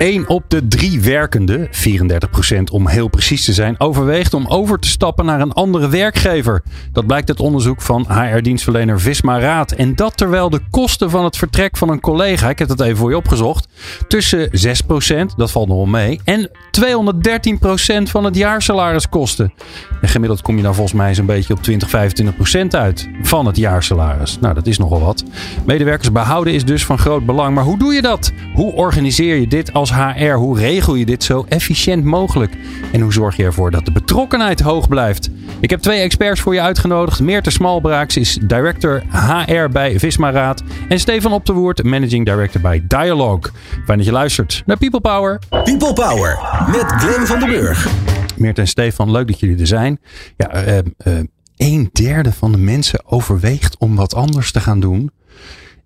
1 op de drie werkenden, 34% om heel precies te zijn, overweegt om over te stappen naar een andere werkgever. Dat blijkt uit onderzoek van HR-dienstverlener Visma Raad. En dat terwijl de kosten van het vertrek van een collega, ik heb het even voor je opgezocht, tussen 6%, dat valt nog wel mee, en 213% van het jaarsalaris kosten. En gemiddeld kom je dan volgens mij zo'n beetje op 20, 25% uit van het jaarsalaris. Nou, dat is nogal wat. Medewerkers behouden is dus van groot belang. Maar hoe doe je dat? Hoe organiseer je dit als HR? Hoe regel je dit zo efficiënt mogelijk? En hoe zorg je ervoor dat de betrokkenheid hoog blijft? Ik heb twee experts voor je uitgenodigd. Meerte Smalbraaks is director HR bij Visma Raad. En Stefan Op de Woerd, managing director bij Dialogue. Fijn dat je luistert naar People Power. People Power met Glenn van den Burg. Meert en Stefan, leuk dat jullie er zijn. Ja, uh, uh, een derde van de mensen overweegt om wat anders te gaan doen.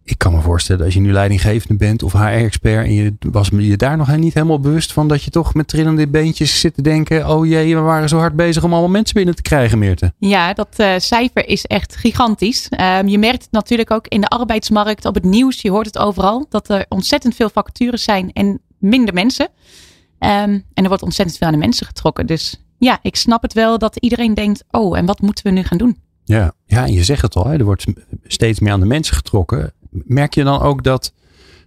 Ik kan me voorstellen, als je nu leidinggevende bent of HR-expert en je was je daar nog niet helemaal bewust van dat je toch met trillende beentjes zit te denken: oh jee, we waren zo hard bezig om allemaal mensen binnen te krijgen, Meerte. Ja, dat uh, cijfer is echt giganties. Um, je merkt het natuurlijk ook in de arbeidsmarkt, op het nieuws, je hoort het overal, dat er ontzettend veel vacatures zijn en minder mensen. Um, en er wordt ontzettend veel aan de mensen getrokken. Dus ja, ik snap het wel dat iedereen denkt: oh, en wat moeten we nu gaan doen? Ja, ja en je zegt het al, hè, er wordt steeds meer aan de mensen getrokken. Merk je dan ook dat,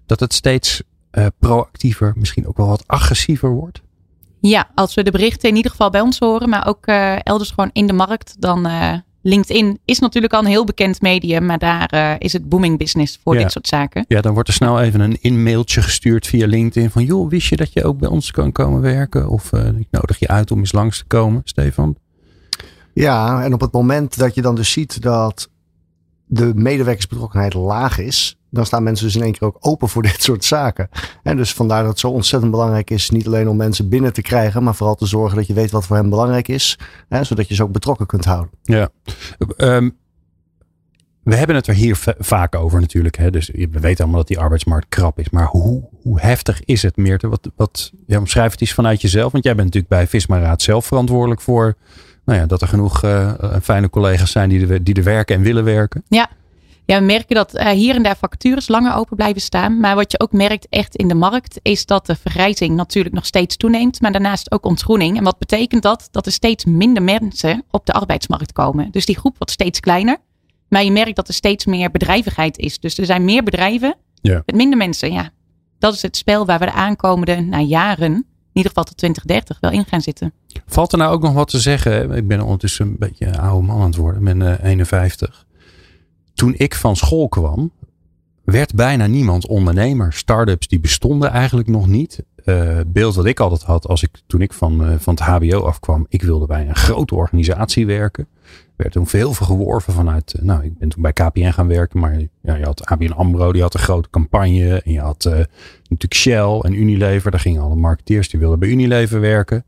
dat het steeds uh, proactiever, misschien ook wel wat agressiever wordt? Ja, als we de berichten in ieder geval bij ons horen, maar ook uh, elders gewoon in de markt, dan uh, LinkedIn is natuurlijk al een heel bekend medium, maar daar uh, is het booming business voor ja. dit soort zaken. Ja, dan wordt er snel even een in-mailtje gestuurd via LinkedIn van joh, wist je dat je ook bij ons kan komen werken? Of uh, ik nodig je uit om eens langs te komen, Stefan. Ja, en op het moment dat je dan dus ziet dat de medewerkersbetrokkenheid laag is, dan staan mensen dus in één keer ook open voor dit soort zaken. En dus vandaar dat het zo ontzettend belangrijk is, niet alleen om mensen binnen te krijgen, maar vooral te zorgen dat je weet wat voor hen belangrijk is, hè, zodat je ze ook betrokken kunt houden. Ja. Um, we hebben het er hier vaak over natuurlijk. Hè? Dus we weten allemaal dat die arbeidsmarkt krap is. Maar hoe, hoe heftig is het, Meerte? Wat, wat, ja, omschrijf het eens vanuit jezelf. Want jij bent natuurlijk bij Visma Raad zelf verantwoordelijk voor nou ja, dat er genoeg uh, fijne collega's zijn die er, die er werken en willen werken. Ja, ja, we merken dat uh, hier en daar vacatures langer open blijven staan. Maar wat je ook merkt echt in de markt is dat de vergrijzing natuurlijk nog steeds toeneemt. Maar daarnaast ook ontgroening. En wat betekent dat? Dat er steeds minder mensen op de arbeidsmarkt komen. Dus die groep wordt steeds kleiner. Maar je merkt dat er steeds meer bedrijvigheid is. Dus er zijn meer bedrijven ja. met minder mensen. Ja, dat is het spel waar we de aankomende nou, jaren, ieder geval tot 2030, wel in gaan zitten. Valt er nou ook nog wat te zeggen? Ik ben ondertussen een beetje een oude man aan het worden. Ik ben uh, 51 toen ik van school kwam, werd bijna niemand ondernemer. Startups die bestonden eigenlijk nog niet. Uh, beeld dat ik altijd had als ik toen ik van, uh, van het HBO afkwam, ik wilde bij een grote organisatie werken. Werd toen veel geworven vanuit, uh, nou, ik ben toen bij KPN gaan werken, maar ja, je had ABN Ambro, die had een grote campagne. En je had natuurlijk Shell en Unilever, daar gingen alle marketeers die wilden bij Unilever werken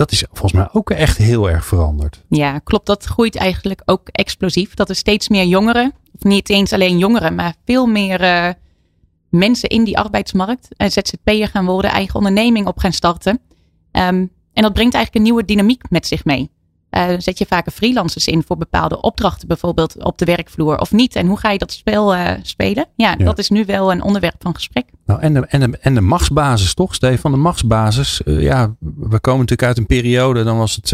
dat is volgens mij ook echt heel erg veranderd. Ja, klopt. Dat groeit eigenlijk ook explosief. Dat er steeds meer jongeren, of niet eens alleen jongeren, maar veel meer uh, mensen in die arbeidsmarkt, uh, ZZP'er gaan worden, eigen onderneming op gaan starten. Um, en dat brengt eigenlijk een nieuwe dynamiek met zich mee. Uh, zet je vaker freelancers in voor bepaalde opdrachten, bijvoorbeeld op de werkvloer of niet? En hoe ga je dat spel uh, spelen? Ja, ja, dat is nu wel een onderwerp van gesprek. Nou, en, de, en, de, en de machtsbasis, toch, Stefan? De machtsbasis. Uh, ja, we komen natuurlijk uit een periode, dan was het,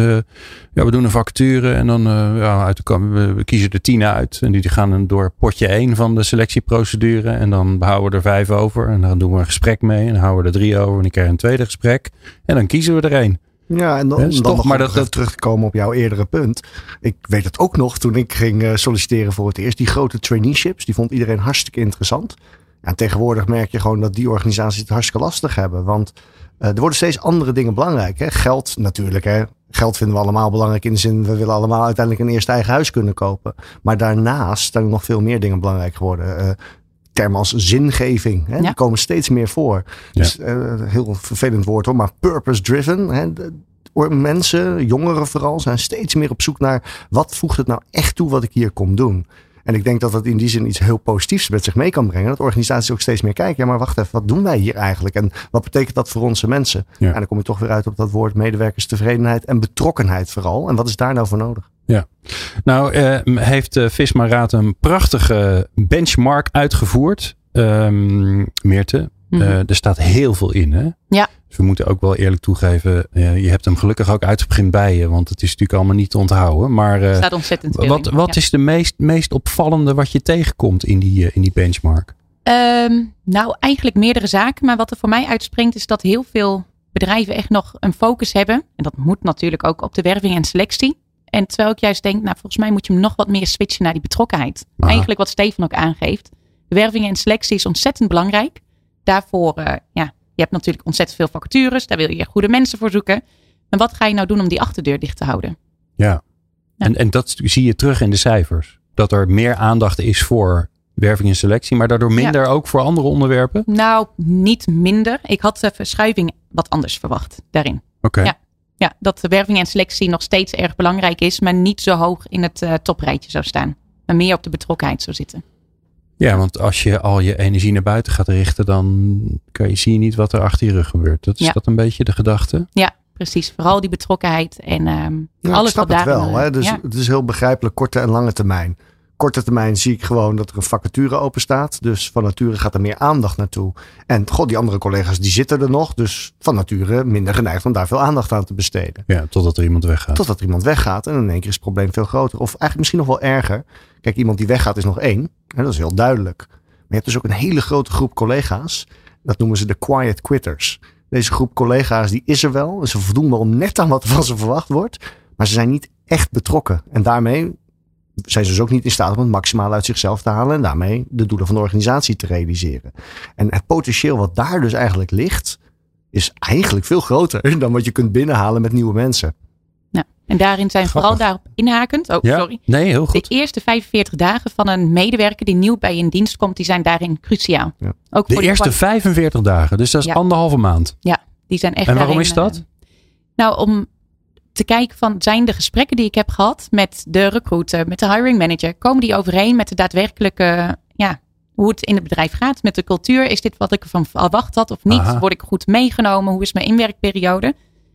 ja, we doen een vacature en dan ja, uit de, we, we kiezen er tien uit. En die, gaan door potje één van de selectieprocedure. En dan houden we er vijf over. En dan doen we een gesprek mee. En dan houden we er drie over. En dan je een tweede gesprek. En dan kiezen we er één. Ja, en dan, dan toch, nog maar dat, dat terug te komen op jouw eerdere punt. Ik weet het ook nog toen ik ging uh, solliciteren voor het eerst. Die grote traineeships, die vond iedereen hartstikke interessant. En tegenwoordig merk je gewoon dat die organisaties het hartstikke lastig hebben. Want uh, er worden steeds andere dingen belangrijk. Hè? Geld natuurlijk. Hè? Geld vinden we allemaal belangrijk in de zin, we willen allemaal uiteindelijk een eerste eigen huis kunnen kopen. Maar daarnaast zijn er nog veel meer dingen belangrijk geworden. Uh, termen als zingeving. Hè? Ja. Die komen steeds meer voor. Dus uh, heel vervelend woord hoor, maar purpose driven. Hè? mensen, jongeren vooral, zijn steeds meer op zoek naar wat voegt het nou echt toe wat ik hier kom doen. En ik denk dat dat in die zin iets heel positiefs met zich mee kan brengen. Dat organisaties ook steeds meer kijken. Ja, maar wacht even, wat doen wij hier eigenlijk? En wat betekent dat voor onze mensen? En dan kom je toch weer uit op dat woord medewerkerstevredenheid en betrokkenheid vooral. En wat is daar nou voor nodig? Ja, nou eh, heeft uh, Visma Raad een prachtige benchmark uitgevoerd. Um, Meerte, mm er staat heel veel in. Hè? Ja. Dus we moeten ook wel eerlijk toegeven. je hebt hem gelukkig ook uitgeprint bij je. Want het is natuurlijk allemaal niet te onthouden. Maar uh, staat ontzettend veel Wat, wat is de meest, meest opvallende wat je tegenkomt in die, in die benchmark? Um, nou, eigenlijk meerdere zaken. Maar wat er voor mij uitspringt is dat heel veel bedrijven echt nog een focus hebben. En dat moet natuurlijk ook op de werving en selectie. En terwijl ik juist denk, nou volgens mij moet je hem nog wat meer switchen naar die betrokkenheid. Eigenlijk wat Stefan ook aangeeft. Werving en selectie is ontzettend belangrijk. Daarvoor, uh, ja, je hebt natuurlijk ontzettend veel vacatures. Daar wil je goede mensen voor zoeken. En wat ga je nou doen om die achterdeur dicht te houden? Ja, En, en dat zie je terug in de cijfers. Dat er meer aandacht is voor werving en selectie, maar daardoor minder ook voor andere onderwerpen? Nou, niet minder. Ik had de verschuiving wat anders verwacht daarin. Oké. Ja. Ja, dat de werving en selectie nog steeds erg belangrijk is, maar niet zo hoog in het uh, toprijtje zou staan. Maar meer op de betrokkenheid zou zitten. Ja, want als je al je energie naar buiten gaat richten, dan kan je, zie je niet wat er achter je rug gebeurt. Dat is dat een beetje de gedachte? Ja, precies. Vooral die betrokkenheid en um, ja, alles wat daar. wel. Hè? Dus het is heel begrijpelijk korte en lange termijn korte termijn zie ik gewoon dat er een vacature open staat. Dus van nature gaat er meer aandacht naartoe. En god, die andere collega's die zitten er nog. Dus van nature minder geneigd om daar veel aandacht aan te besteden. Ja, totdat er iemand weggaat. Totdat er iemand weggaat. En in één keer is het probleem veel groter. Of eigenlijk misschien nog wel erger. Kijk, iemand die weggaat is nog één. En dat is heel duidelijk. Maar je hebt dus ook een hele grote groep collega's. Dat noemen ze de quiet quitters. Deze groep collega's die is er wel. Ze voldoen wel net aan wat van ze verwacht wordt. Maar ze zijn niet echt betrokken. En daarmee zijn ze dus ook niet in staat om het maximaal uit zichzelf te halen en daarmee de doelen van de organisatie te realiseren. En het potentieel wat daar dus eigenlijk ligt, is eigenlijk veel groter dan wat je kunt binnenhalen met nieuwe mensen. Nou, en daarin zijn vooral daarop inhakend. Oh, ja, sorry. Nee, heel goed. De eerste 45 dagen van een medewerker die nieuw bij een dienst komt, die zijn daarin cruciaal. Ja. Ook de eerste 45 dagen, dus dat is anderhalve maand. Ja, die zijn echt. En waarom is dat? Uh, nou, om te kijken van zijn de gesprekken die ik heb gehad met de recruiter, met de hiring manager, komen die overeen met de daadwerkelijke, ja, hoe het in het bedrijf gaat, met de cultuur? Is dit wat ik ervan verwacht had of niet? Word ik goed meegenomen? Hoe is mijn inwerkperiode? En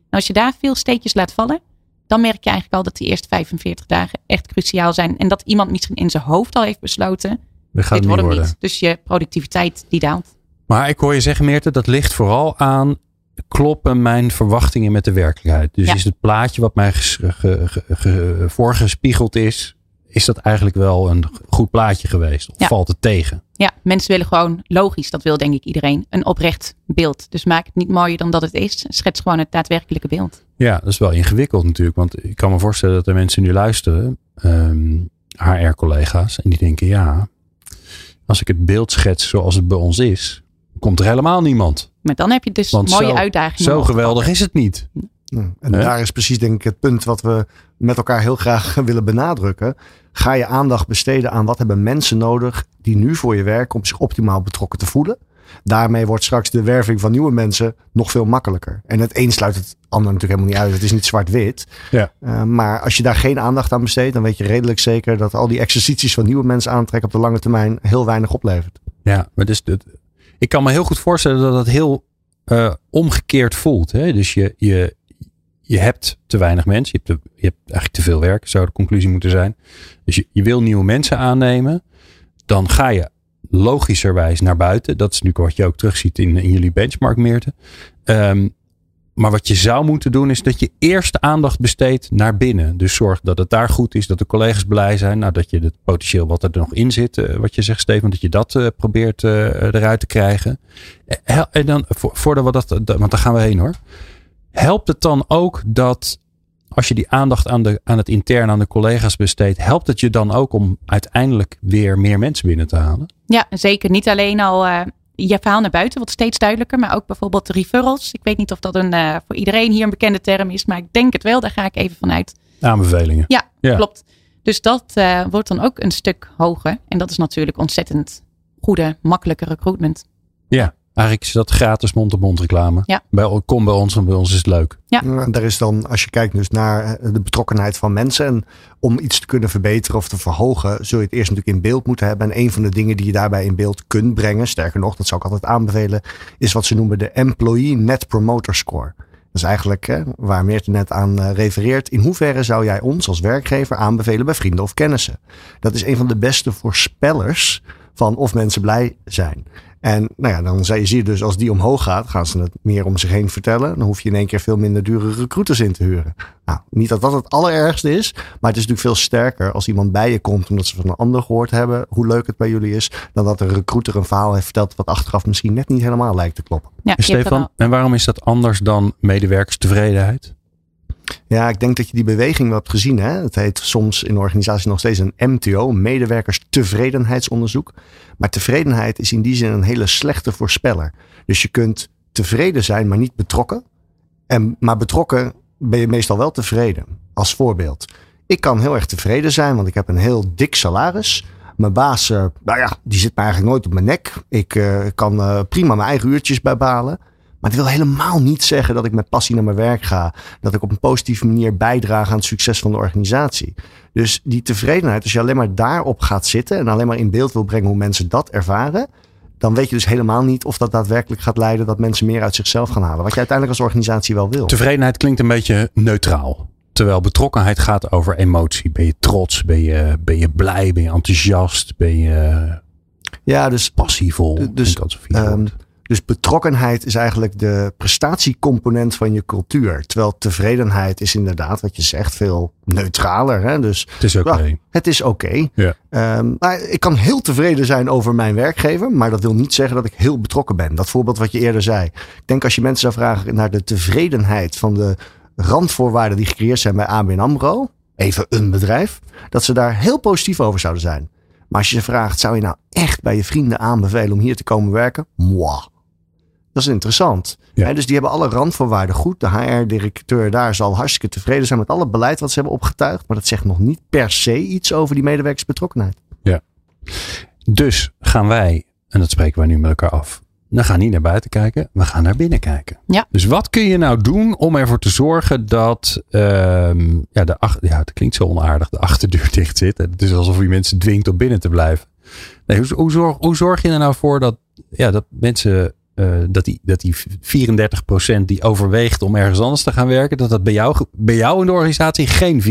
als je daar veel steekjes laat vallen, dan merk je eigenlijk al dat die eerste 45 dagen echt cruciaal zijn. En dat iemand misschien in zijn hoofd al heeft besloten, dit wordt hem niet. Dus je productiviteit die daalt. Maar ik hoor je zeggen, Meerte, dat ligt vooral aan kloppen mijn verwachtingen met de werkelijkheid? Dus is het plaatje wat mij voorgespiegeld is, is dat eigenlijk wel een goed plaatje geweest? Of valt het tegen? Ja, mensen willen gewoon logisch, dat wil denk ik iedereen, een oprecht beeld. Dus maak het niet mooier dan dat het is. Schets gewoon het daadwerkelijke beeld. Ja, dat is wel ingewikkeld natuurlijk. Want ik kan me voorstellen dat er mensen nu luisteren, um, ehm, HR-collega's, en die denken, ja, als ik het beeld schets zoals het bij ons is, komt er helemaal niemand. Maar dan heb je dus een mooie zo, uitdagingen. Zo geweldig is het niet. en daar is precies denk ik het punt wat we met elkaar heel graag willen benadrukken. Ga je aandacht besteden aan wat hebben mensen nodig die nu voor je werken om zich optimaal betrokken te voelen. Daarmee wordt straks de werving van nieuwe mensen nog veel makkelijker. En het een sluit het ander natuurlijk helemaal niet uit. Het is niet zwart-wit. Ja. Uh, maar als je daar geen aandacht aan besteedt, dan weet je redelijk zeker dat al die exercities van nieuwe mensen aantrekken op de lange termijn heel weinig oplevert. Ja, maar dus ik kan me heel goed voorstellen dat dat heel uh, omgekeerd voelt. Hè? Dus je, je, je hebt te weinig mensen. Je hebt, je hebt eigenlijk te veel werk, zou de conclusie moeten zijn. Dus je, je wil nieuwe mensen aannemen. Dan ga je logischerwijs naar buiten. Dat is nu wat je ook terugziet in, in jullie benchmark, Meerte. Um, maar wat je zou moeten doen is dat je eerst aandacht besteedt naar binnen. Dus zorg dat het daar goed is, dat de collega's blij zijn. Nou, dat je het potentieel wat er nog in zit, eh, wat je zegt Steven, dat je dat uh, probeert uh, eruit te krijgen. En dan, voordat we dat, want daar gaan we heen hoor. Helpt het dan ook dat als je die aandacht aan, de, aan het intern, aan de collega's besteedt, helpt het je dan ook om uiteindelijk weer meer mensen binnen te halen? Ja, zeker. Niet alleen al je verhaal naar buiten wordt steeds duidelijker. Maar ook bijvoorbeeld de referrals. Ik weet niet of dat een, uh, voor iedereen hier een bekende term is. Maar ik denk het wel. Daar ga ik even vanuit. Aanbevelingen. Ja, klopt. Dus dat uh, wordt dan ook een stuk hoger. En dat is natuurlijk ontzettend goede, makkelijke recruitment. Ja, Eigenlijk is dat gratis mond-op-mond reclame. Ja. Bij, kom bij ons en bij ons is het leuk. Ja. En daar is dan, als je kijkt dus naar eh, de betrokkenheid van mensen. En om iets te kunnen verbeteren of te verhogen, zul je het eerst natuurlijk in beeld moeten hebben. En een van de dingen die je daarbij in beeld kunt brengen, sterker nog, dat zou ik altijd aanbevelen, is wat ze noemen de Employee Net Promoter Score. Dat is eigenlijk hè, waar Meerte net aan uh, refereert. In hoeverre zou jij ons als werkgever aanbevelen bij vrienden of kennissen? Dat is een van de beste voorspellers van of mensen blij zijn. En nou ja, dan zie je dus als die omhoog gaat, gaan ze het meer om zich heen vertellen. Dan hoef je in één keer veel minder dure recruiters in te huren. Nou, niet dat dat het allerergste is, maar het is natuurlijk veel sterker als iemand bij je komt omdat ze van een ander gehoord hebben hoe leuk het bij jullie is, dan dat een recruiter een verhaal heeft verteld wat achteraf misschien net niet helemaal lijkt te kloppen. Ja, Stefan, en waarom is dat anders dan medewerkerstevredenheid? Ja, ik denk dat je die beweging wel hebt gezien. Hè? Het heet soms in organisaties nog steeds een MTO, medewerkerstevredenheidsonderzoek. Maar tevredenheid is in die zin een hele slechte voorspeller. Dus je kunt tevreden zijn, maar niet betrokken. En, maar betrokken ben je meestal wel tevreden. Als voorbeeld. Ik kan heel erg tevreden zijn, want ik heb een heel dik salaris. Mijn baas, uh, nou ja, die zit me eigenlijk nooit op mijn nek. Ik uh, kan uh, prima mijn eigen uurtjes bijbalen. Maar het wil helemaal niet zeggen dat ik met passie naar mijn werk ga. Dat ik op een positieve manier bijdraag aan het succes van de organisatie. Dus die tevredenheid, als je alleen maar daarop gaat zitten en alleen maar in beeld wil brengen hoe mensen dat ervaren. Dan weet je dus helemaal niet of dat daadwerkelijk gaat leiden dat mensen meer uit zichzelf gaan halen. Wat je uiteindelijk als organisatie wel wil. Tevredenheid klinkt een beetje neutraal. Terwijl betrokkenheid gaat over emotie. Ben je trots? Ben je, ben je blij? Ben je enthousiast? Ben je ja, dus, passievol? Dus, dus betrokkenheid is eigenlijk de prestatiecomponent van je cultuur. Terwijl tevredenheid is inderdaad, wat je zegt, veel neutraler. Hè? Dus, het is oké. het is oké. Ja. Um, ik kan heel tevreden zijn over mijn werkgever, maar dat wil niet zeggen dat ik heel betrokken ben. Dat voorbeeld wat je eerder zei. Ik denk als je mensen zou vragen naar de tevredenheid van de randvoorwaarden die gecreëerd zijn bij ABN AMRO, even een bedrijf, dat ze daar heel positief over zouden zijn. Maar als je ze vraagt, zou je nou echt bij je vrienden aanbevelen om hier te komen werken? Mwah. Dat is interessant. Ja. dus die hebben alle randvoorwaarden goed. De HR-directeur daar zal hartstikke tevreden zijn met alle beleid wat ze hebben opgetuigd. Maar dat zegt nog niet per se iets over die medewerkersbetrokkenheid. Ja. Dus gaan wij, en dat spreken wij nu met elkaar af. We gaan niet naar buiten kijken, we gaan naar binnen kijken. Ja. Dus wat kun je nou doen om ervoor te zorgen dat, uh, ja, de achter, ja, het klinkt zo onaardig, de achterdeur dicht zit. Het is alsof je mensen dwingt om binnen te blijven. Nee, hoe, hoe, zorg, hoe zorg je er nou voor dat, ja, dat mensen uh, dat, die, dat die 34% die overweegt om ergens anders te gaan werken, dat dat bij jou, bij jou in de organisatie geen 34%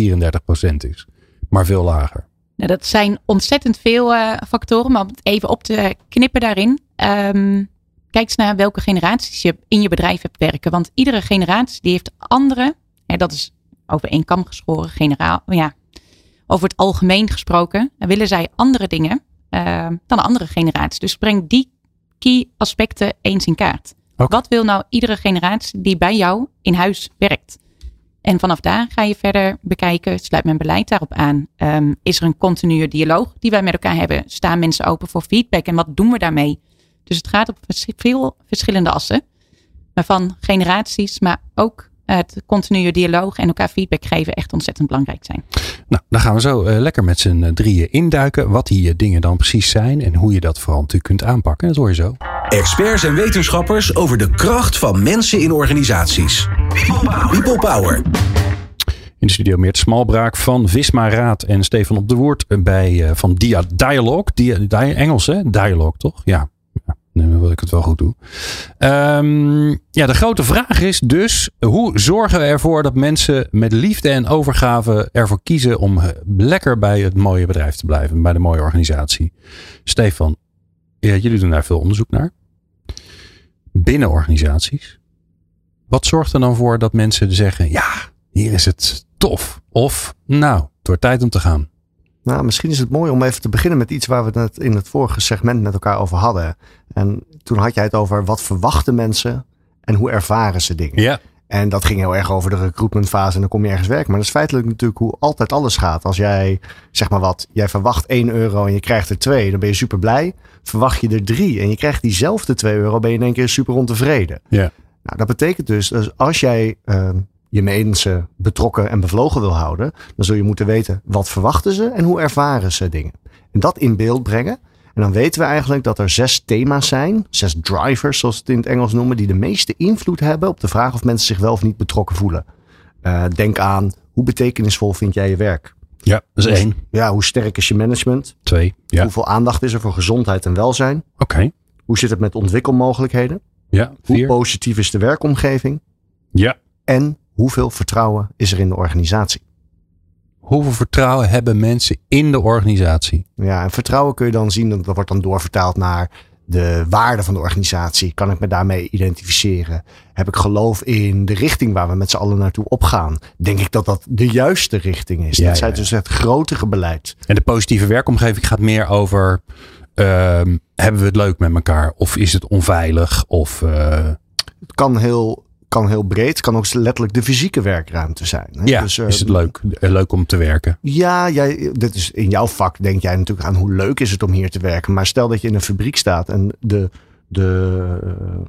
is, maar veel lager. Nou, dat zijn ontzettend veel uh, factoren, maar om het even op te knippen daarin. Um, kijk eens naar welke generaties je in je bedrijf hebt werken. Want iedere generatie die heeft andere, hè, dat is over één kam geschoren, generaal, ja, over het algemeen gesproken, willen zij andere dingen uh, dan andere generaties. Dus breng die key aspecten eens in kaart. Okay. Wat wil nou iedere generatie die bij jou in huis werkt? En vanaf daar ga je verder bekijken, sluit mijn beleid daarop aan? Um, is er een continue dialoog die wij met elkaar hebben? Staan mensen open voor feedback en wat doen we daarmee? Dus het gaat op veel verschillende assen. Maar van generaties, maar ook het continue dialoog en elkaar feedback geven echt ontzettend belangrijk zijn. Nou, dan gaan we zo uh, lekker met z'n drieën induiken. Wat die dingen dan precies zijn en hoe je dat vooral natuurlijk kunt aanpakken. Dat hoor je zo. Experts en wetenschappers over de kracht van mensen in organisaties. People Power. In de studio Meert Smalbraak van Visma Raad en Stefan op de Woord bij uh, van Dia Dialog. Dia, dia, Engels hè? Dialog toch? Ja. Dan wil ik het wel goed doen. Um, ja, de grote vraag is dus: hoe zorgen we ervoor dat mensen met liefde en overgave ervoor kiezen om lekker bij het mooie bedrijf te blijven, bij de mooie organisatie? Stefan, jullie doen daar veel onderzoek naar. Binnen organisaties. Wat zorgt er dan voor dat mensen zeggen: ja, hier is het tof? Of nou, het wordt tijd om te gaan. Nou, misschien is het mooi om even te beginnen met iets waar we het in het vorige segment met elkaar over hadden. En toen had jij het over wat verwachten mensen en hoe ervaren ze dingen. Ja. En dat ging heel erg over de recruitmentfase en dan kom je ergens werken. Maar dat is feitelijk natuurlijk hoe altijd alles gaat. Als jij, zeg maar wat, jij verwacht 1 euro en je krijgt er 2, dan ben je super blij. Verwacht je er 3 en je krijgt diezelfde 2 euro, ben je in één keer super ontevreden. Ja. Nou, dat betekent dus, dus als jij uh, je mensen betrokken en bevlogen wil houden, dan zul je moeten weten wat verwachten ze en hoe ervaren ze dingen. En dat in beeld brengen. En dan weten we eigenlijk dat er zes thema's zijn, zes drivers zoals we het in het Engels noemen, die de meeste invloed hebben op de vraag of mensen zich wel of niet betrokken voelen. Uh, denk aan hoe betekenisvol vind jij je werk? Ja, dat is één. Ja, hoe sterk is je management? Twee. Ja. Hoeveel aandacht is er voor gezondheid en welzijn? Oké. Hoe zit het met ontwikkelmogelijkheden? Ja, vier. Hoe positief is de werkomgeving? Ja. En hoeveel vertrouwen is er in de organisatie? Hoeveel vertrouwen hebben mensen in de organisatie? Ja, en vertrouwen kun je dan zien, dat wordt dan doorvertaald naar de waarde van de organisatie. Kan ik me daarmee identificeren? Heb ik geloof in de richting waar we met z'n allen naartoe opgaan? Denk ik dat dat de juiste richting is? Ja, dat zijn dus het grotere beleid. En de positieve werkomgeving gaat meer over: uh, hebben we het leuk met elkaar? Of is het onveilig? Of. Uh... Het kan heel kan heel breed. kan ook letterlijk de fysieke werkruimte zijn. Ja, dus, is het leuk, eh, leuk om te werken? Ja, jij, dit is in jouw vak denk jij natuurlijk aan hoe leuk is het om hier te werken. Maar stel dat je in een fabriek staat en de, de,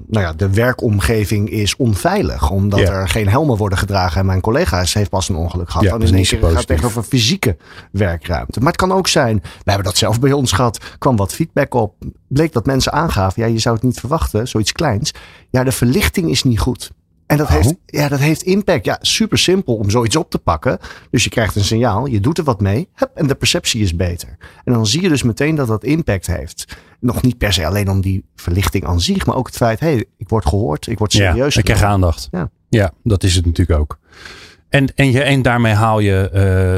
nou ja, de werkomgeving is onveilig. Omdat er geen helmen worden gedragen. En mijn collega's heeft pas een ongeluk gehad. Ja, dan is in één keer gaat het over fysieke werkruimte. Maar het kan ook zijn, we hebben dat zelf bij ons gehad. kwam wat feedback op. Bleek dat mensen aangaven, ja je zou het niet verwachten, zoiets kleins. Ja, de verlichting is niet goed. En dat, heeft, ja, dat heeft impact. Ja, super simpel om zoiets op te pakken. Dus je krijgt een signaal, je doet er wat mee hup, en de perceptie is beter. En dan zie je dus meteen dat dat impact heeft. Nog niet per se alleen om die verlichting aan zich, maar ook het feit, hé, hey, ik word gehoord, ik word serieus. Ja, ik krijg aandacht. Ja. ja, dat is het natuurlijk ook. En, en, je, en daarmee haal je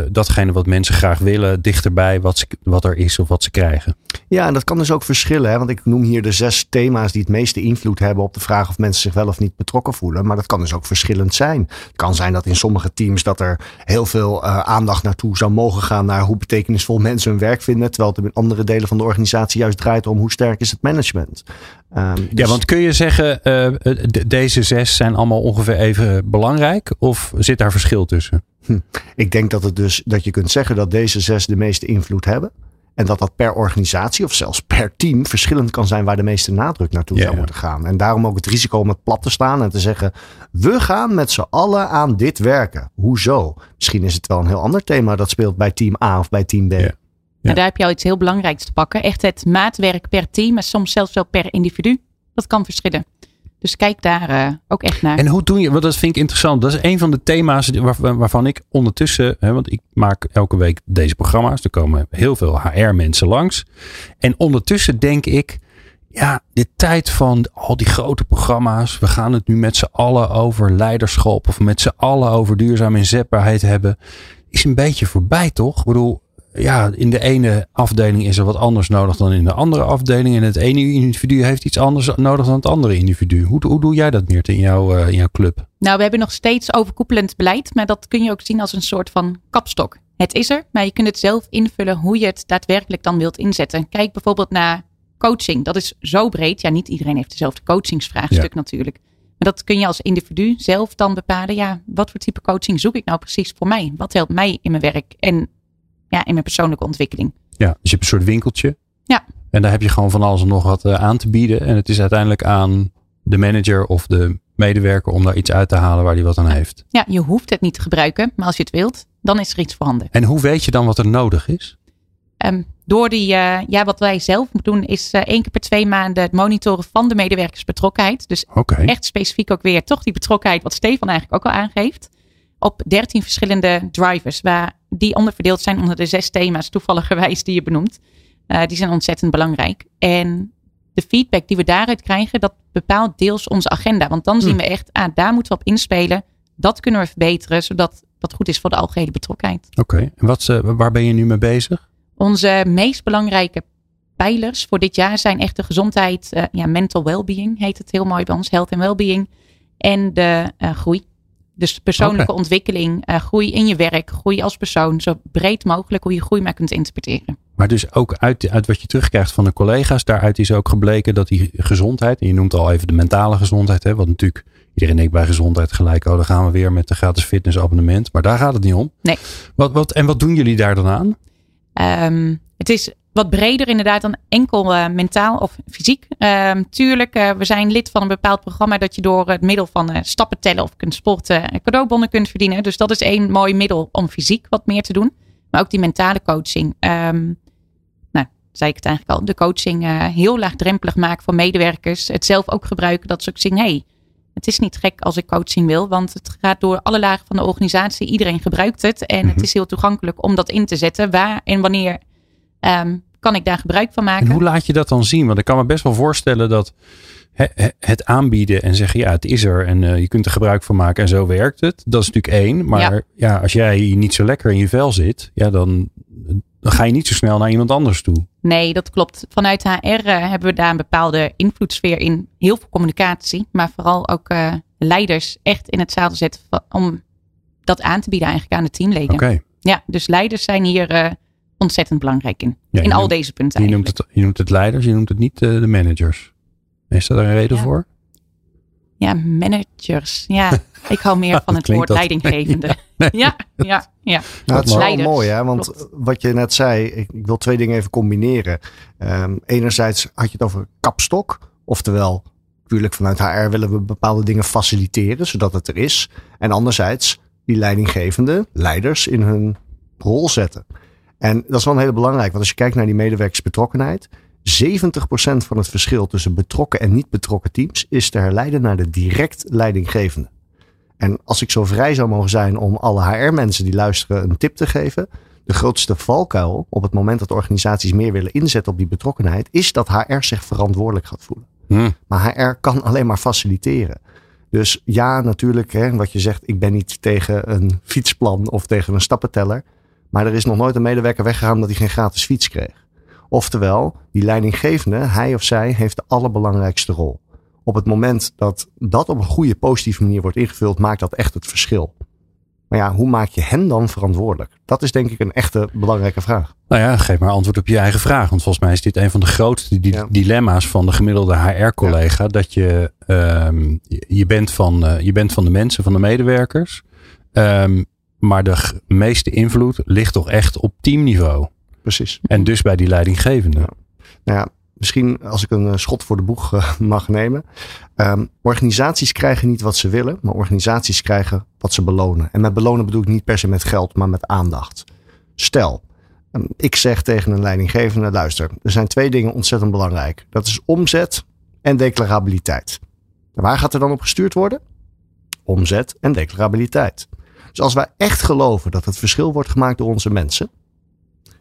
uh, datgene wat mensen graag willen dichterbij wat, wat er is of wat ze krijgen. Ja, en dat kan dus ook verschillen. Hè? Want ik noem hier de zes thema's die het meeste invloed hebben op de vraag of mensen zich wel of niet betrokken voelen. Maar dat kan dus ook verschillend zijn. Het kan zijn dat in sommige teams dat er heel veel uh, aandacht naartoe zou mogen gaan naar hoe betekenisvol mensen hun werk vinden. Terwijl het in andere delen van de organisatie juist draait om hoe sterk is het management. Um, dus... Ja, want kun je zeggen, uh, deze zes zijn allemaal ongeveer even belangrijk? Of zit daar verschil tussen? Hm. Ik denk dat, het dus, dat je kunt zeggen dat deze zes de meeste invloed hebben. En dat dat per organisatie of zelfs per team verschillend kan zijn waar de meeste nadruk naartoe zou moeten gaan. En daarom ook het risico om het plat te staan en te zeggen: we gaan met z'n allen aan dit werken. Hoezo? Misschien is het wel een heel ander thema dat speelt bij team A of bij team B. Ja. Ja. daar heb je al iets heel belangrijks te pakken. Echt het maatwerk per team, maar soms zelfs wel per individu. Dat kan verschillen. Dus kijk daar uh, ook echt naar. En hoe doe je, want dat vind ik interessant. Dat is een van de thema's waar, waarvan ik ondertussen, hè, want ik maak elke week deze programma's. Er komen heel veel HR-mensen langs. En ondertussen denk ik, ja, de tijd van al die grote programma's. We gaan het nu met z'n allen over leiderschap of met z'n allen over duurzame inzetbaarheid hebben. Is een beetje voorbij, toch? Ik bedoel, ja, in de ene afdeling is er wat anders nodig dan in de andere afdeling. En het ene individu heeft iets anders nodig dan het andere individu. Hoe, hoe doe jij dat, meer in, jouw uh, in jouw club? Nou, we hebben nog steeds overkoepelend beleid. Maar dat kun je ook zien als een soort van kapstok. Het is er, maar je kunt het zelf invullen hoe je het daadwerkelijk dan wilt inzetten. Kijk bijvoorbeeld naar coaching. Dat is zo breed. Ja, niet iedereen heeft dezelfde coachingsvraagstuk natuurlijk. Maar dat kun je als individu zelf dan bepalen. Ja, wat voor type coaching zoek ik nou precies voor mij? Wat helpt mij in mijn werk? En ja, in mijn persoonlijke ontwikkeling. Ja, dus je hebt een soort winkeltje. Ja. En daar heb je gewoon van alles en nog wat eh, aan te bieden. En het is uiteindelijk aan de manager of de medewerker om daar iets uit te halen waar die wat aan heeft. Ja, je hoeft het niet te gebruiken, maar als je het wilt, dan is er iets voorhanden. En hoe weet je dan wat er nodig is? Um, door die, uh, ja, wat wij zelf moeten doen, is uh, één keer per twee maanden het monitoren van de medewerkersbetrokkenheid. Dus okay. echt specifiek ook weer toch die betrokkenheid, wat Stefan eigenlijk ook al aangeeft op 13 verschillende drivers, waar die onderverdeeld zijn onder de zes thema's, toevalligerwijs die je benoemt. Uh, die zijn ontzettend belangrijk. En de feedback die we daaruit krijgen, dat bepaalt deels onze agenda. Want dan zien hm. we echt, ah, daar moeten we op inspelen. Dat kunnen we verbeteren, zodat dat goed is voor de algehele betrokkenheid. Oké, en wat, uh, waar ben je nu mee bezig? Onze meest belangrijke pijlers voor dit jaar zijn echt de gezondheid, uh, ja, mental well-being heet het heel mooi bij ons, health en well-being. En de groei. Dus persoonlijke ontwikkeling, uh, groei in je werk, groei als persoon, zo breed mogelijk hoe je groei maar kunt interpreteren. Maar dus ook uit, uit wat je terugkrijgt van de collega's, daaruit is ook gebleken dat die gezondheid, en je noemt al even de mentale gezondheid, hè, wat natuurlijk iedereen denkt bij gezondheid gelijk, oh dan gaan we weer met de gratis fitnessabonnement, maar daar gaat het niet om. Nee. Wat, wat, en wat doen jullie daar dan aan? Um, het is wat breder inderdaad dan enkel uh, mentaal of fysiek. Uh, tuurlijk, uh, we zijn lid van een bepaald programma dat je door het middel van uh, stappen tellen of kunt sporten cadeaubonnen kunt verdienen. Dus dat is één mooi middel om fysiek wat meer te doen. Maar ook die mentale coaching. Um, nou, zei ik het eigenlijk al, de coaching heel laagdrempelig maken voor medewerkers. Het zelf ook gebruiken dat ze ook zien, hey, het is niet gek als ik coaching wil, want het gaat door alle lagen van de organisatie. Iedereen gebruikt het en het mhm. is heel toegankelijk om dat in te zetten. Waar en wanneer um, kan ik daar gebruik van maken? En hoe laat je dat dan zien? Want ik kan me best wel voorstellen dat het aanbieden en zeggen ja, het is er en uh, je kunt er gebruik van maken en zo werkt het. Dat is natuurlijk één. Maar ja. als jij niet zo lekker in je vel zit, ja, dan, dan ga je niet zo snel naar iemand anders toe. Nee, dat klopt. Vanuit HR uh, hebben we daar een bepaalde invloedssfeer in. Heel veel communicatie, maar vooral ook uh, leiders echt in het zadel zetten om dat aan te bieden eigenlijk aan de teamleden. Oké. Ja, dus leiders zijn hier ontzettend belangrijk in. in al deze punten. Je noemt, het, je noemt het leiders, je noemt het niet de managers. Is daar een reden voor? Ja, managers. Ja, ik hou meer van het woord leidinggevende. Ja, ja, ja. Nou, het is wel mooi, hè? Want wat je net zei, ik, ik, wil twee dingen even combineren. Um, enerzijds had je het over kapstok. Oftewel, natuurlijk vanuit HR willen we bepaalde dingen faciliteren, zodat het er is. En anderzijds, die leidinggevende, leiders in hun rol zetten. En dat is wel een hele belangrijk, want als je kijkt naar die medewerkersbetrokkenheid, 70% van het verschil tussen betrokken en niet betrokken teams is te herleiden naar de direct leidinggevende. En als ik zo vrij zou mogen zijn om alle HR-mensen die luisteren een tip te geven. De grootste valkuil op het moment dat organisaties meer willen inzetten op die betrokkenheid, is dat HR zich verantwoordelijk gaat voelen. Hmm. Maar HR kan alleen maar faciliteren. Dus ja, natuurlijk, hè, wat je zegt, ik ben niet tegen een fietsplan of tegen een stappenteller. Maar er is nog nooit een medewerker weggegaan dat hij geen gratis fiets kreeg. Oftewel, die leidinggevende, hij of zij, heeft de allerbelangrijkste rol. Op het moment dat dat op een goede, positieve manier wordt ingevuld, maakt dat echt het verschil. Maar ja, hoe maak je hen dan verantwoordelijk? Dat is denk ik een echte belangrijke vraag. Nou ja, geef maar antwoord op je eigen vraag. Want volgens mij is dit een van de grootste dilemma's van de gemiddelde HR-collega. Dat je, um, je, bent van, uh, je bent van de mensen, van de medewerkers. Um, maar de meeste invloed ligt toch echt op teamniveau. Precies. En dus bij die leidinggevende. Nou ja, misschien als ik een eh, schot voor de boeg eh, mag nemen. Um, organisaties krijgen niet wat ze willen, maar organisaties krijgen wat ze belonen. En met belonen bedoel ik niet per se met geld, maar met aandacht. Stel, um, ik zeg tegen een leidinggevende, luister, er zijn twee dingen ontzettend belangrijk. Dat is omzet en declarabiliteit. waar gaat er dan op gestuurd worden? Omzet en declarabiliteit. Dus als wij echt geloven dat het verschil wordt gemaakt door onze mensen,